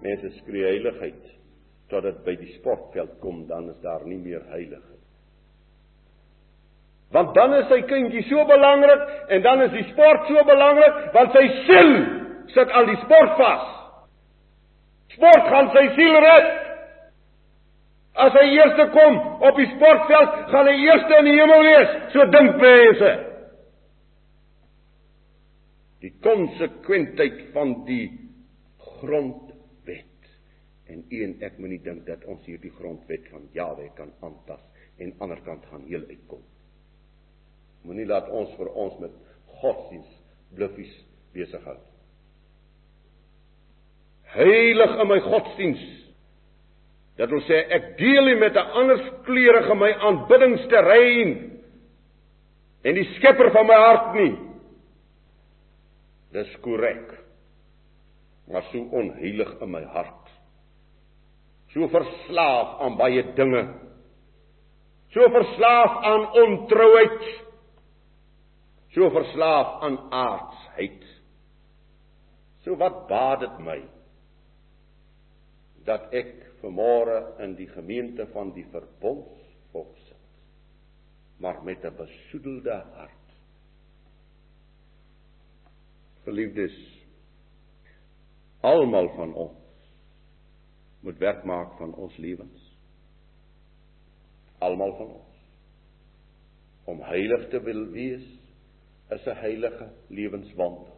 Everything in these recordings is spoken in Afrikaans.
Mense skree heiligheid tot dit by die sportveld kom, dan is daar nie meer heiligheid. Want dan is sy kindjie so belangrik en dan is die sport so belangrik want sy siel sit al die sport vas. Sport gaan sy siel red. As hy eerste kom op die sportveld, gaan hy eerste in die hemel wees, so dink mense. Die konsekwentheid van die grondwet. En u en ek moenie dink dat ons hierdie grondwet van Jahwe kan aantas en aan die ander kant gaan heel uitkom. Moenie laat ons vir ons met godsdiens bluffies besig hou. Heilig in my godsdiens. Dat wil sê ek deel nie met 'n ander kleurige my aanbiddingsterrein en die skepper van my hart nie. Dis korrek. Maar so onheilig in my hart. So verslaaf aan baie dinge. So verslaaf aan ontrouheid so verslaaf aan aardsheid. So wat baat dit my dat ek vanmôre in die gemeente van die verbondsvolk sit, maar met 'n besoedelde hart. Geliefdes, almal van ons moet werk maak van ons lewens. Almal van ons om heilig te wil wees is 'n heilige lewenswandel.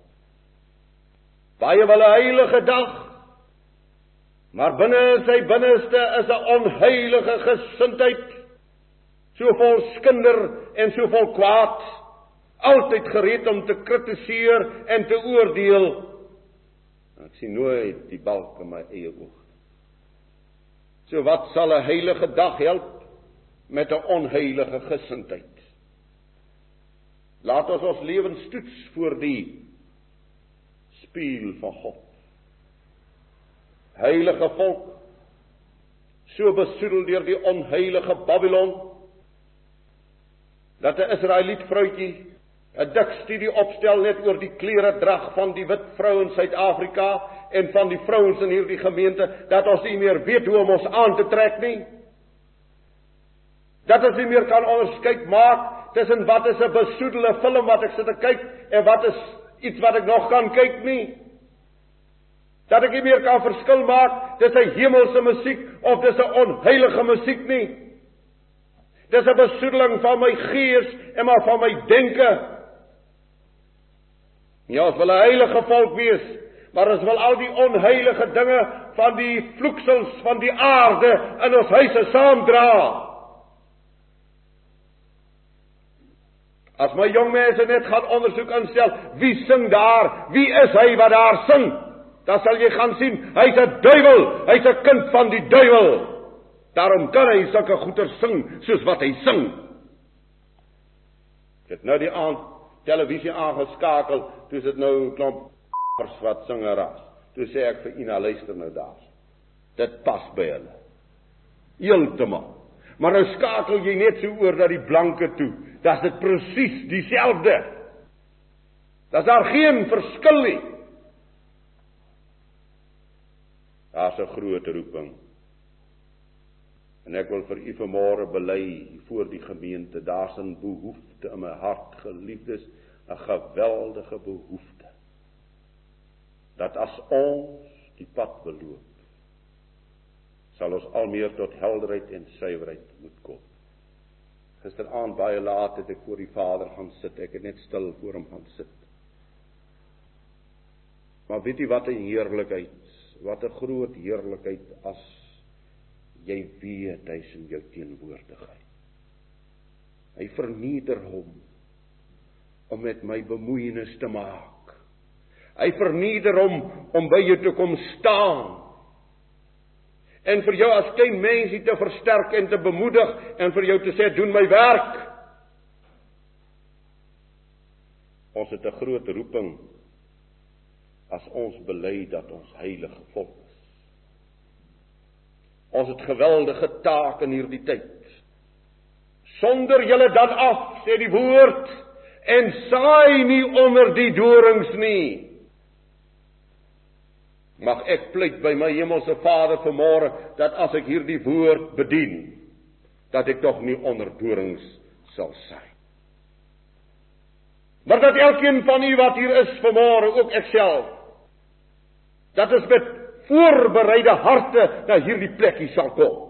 Baie wil 'n heilige dag, maar binne sy binneste is 'n onheilige gesindheid, so vol skinder en so vol kwaad, altyd gereed om te kritiseer en te oordeel. Ek sien nooit die balk in my eie oog. So wat sal 'n heilige dag help met 'n onheilige gesindheid? Laat ons ons lewens toets voor die spieël van God. Heilige volk, so besoedel deur die onheilige Babylon dat 'n Israeliet vroutjie 'n dik studie opstel net oor die klere drag van die wit vroue in Suid-Afrika en van die vrouens in hierdie gemeente dat ons nie meer weet hoe om ons aan te trek nie. Dat ons nie meer kan onderskei maak tussen wat is 'n besoedelde film wat ek sit te kyk en wat is iets wat ek nog kan kyk nie. Dat ek nie meer kan verskil maak tussen hemelse musiek of dis 'n onheilige musiek nie. Dis 'n besoedeling van my gees en maar van my denke. Ja, ons wil 'n heilige volk wees, maar ons wil al die onheilige dinge van die vloeksels van die aarde in ons huise saamdra. As my jong mense net gaan ondersoek instel, wie sing daar? Wie is hy wat daar sing? Dan sal jy gaan sien, hy's 'n duiwel, hy's 'n kind van die duiwel. Daarom kan hy sulke goeie sing soos wat hy sing. Het nou die aand televisie aangeskakel, toe sit nou 'n klomp wat singer ras. Toe sê ek vir Ina, luister nou daar. Dit pas by hulle. Heeltemal. Maar nou skakel jy net so oor dat die blanke toe dan is dit presies dieselfde. Daar's daar geen verskil nie. Daar's 'n groot roeping. En ek wil vir u vanmôre bely voor die gemeente, daar's 'n behoefte in my hart, geliefdes, 'n geweldige behoefte. Dat as ons die pad beloop, sal ons al meer tot helderheid en suiwerheid moet kom gisteraand baie laat het ek voor die Vader gaan sit. Ek het net stil voor hom gaan sit. Maar weet jy wat 'n heerlikheid, wat 'n groot heerlikheid as jy weet hy's in jou teenwoordigheid. Hy verneder hom om met my bemoeienis te maak. Hy verneder hom om by jou te kom staan en vir jou as klein mensie te versterk en te bemoedig en vir jou te sê doen my werk. Ons het 'n groot roeping as ons bely dat ons heilige volk is. Ons het geweldige taak in hierdie tyd. Sonder julle dan af, sê die woord, en saai nie onder die dorings nie. Mag ek pleit by my hemelse Vader vanmôre dat as ek hierdie woord bedien, dat ek tog nie onder dorings sal sy. Maar dat elkeen van u wat hier is vanmôre, ook ek self, dat ons met voorbereide harte na hierdie plekkie sal kom.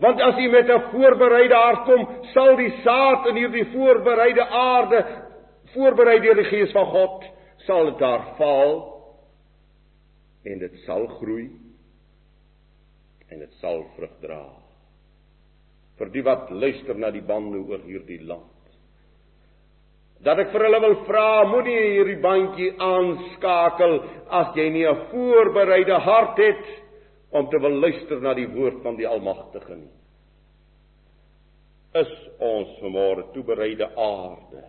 Want as u met 'n voorbereide hart kom, sal die saad in hierdie voorbereide aarde, voorberei deur die Gees van God, sal dit daar val en dit sal groei en dit sal vrug dra. Vir die wat luister na die bande oor hierdie land dat ek vir hulle wil vra moenie hierdie bandjie aanskakel as jy nie 'n voorbereide hart het om te wil luister na die woord van die Almagtige nie. Is ons vanmôre toebereide aarde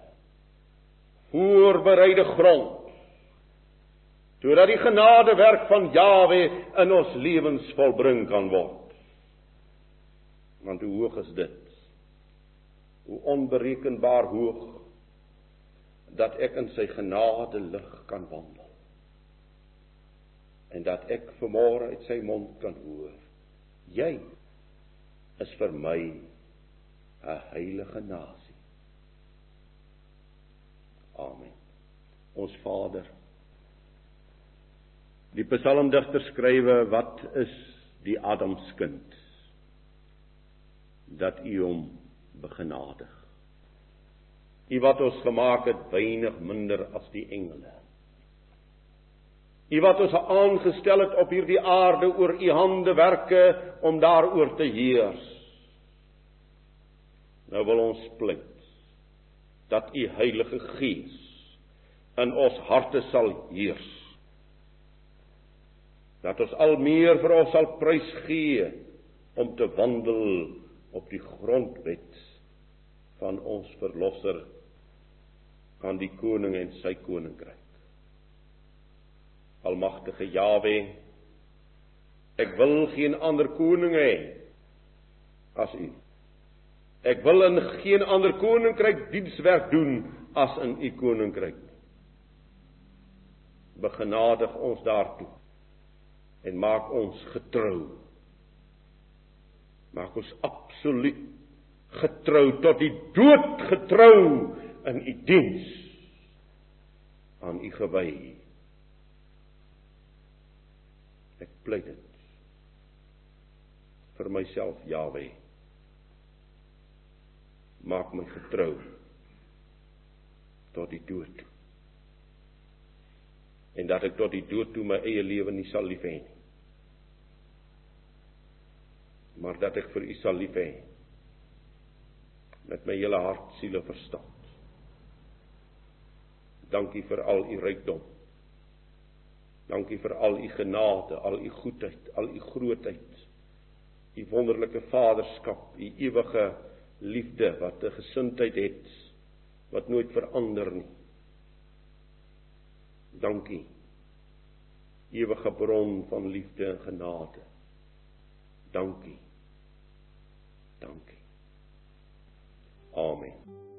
voorbereide grond sodat die genadewerk van Jawe in ons lewens volbring kan word? Want hoe hoog is dit? Hoe onberekenbaar hoog dat ek in sy genade lig kan wandel. En dat ek vanmôre uit sy mond kan hoor: Jy is vir my 'n heilige nasie. Amen. Ons Vader. Die psalmdigter skrywe: Wat is die Adamskind? Dat U hom begenadig. U wat ons gemaak het weinig minder as die engele. U wat ons aangestel het op hierdie aarde oor u handewerke om daaroor te heers. Nou wil ons pleit dat u Heilige Gees in ons harte sal heers. Dat ons al meer vir ons sal prys gee om te wandel op die grondwet van ons verlosser aan die koning en sy koninkryk. Almagtige Jawe, ek wil geen ander koning hê as U. Ek wil in geen ander koninkryk dienswerk doen as in U koninkryk. Begenadig ons daartoe en maak ons getrou. Maak ons absoluut getrou tot die dood getrou in u diens aan u gewy. Ek pleit dit vir myself, Jawe. Maak my getrou tot die dood. En dat ek tot die dood toe my eie lewe nie sal lief hê nie. Maar dat ek vir u sal lief hê met my hele hart, siel en verstand. Dankie vir al u rykdom. Dankie vir al u genade, al u goedheid, al u grootheid. U wonderlike vaderskap, u ewige liefde wat 'n gesindheid het wat nooit verander nie. Dankie. Ewige bron van liefde en genade. Dankie. Dankie. Amen.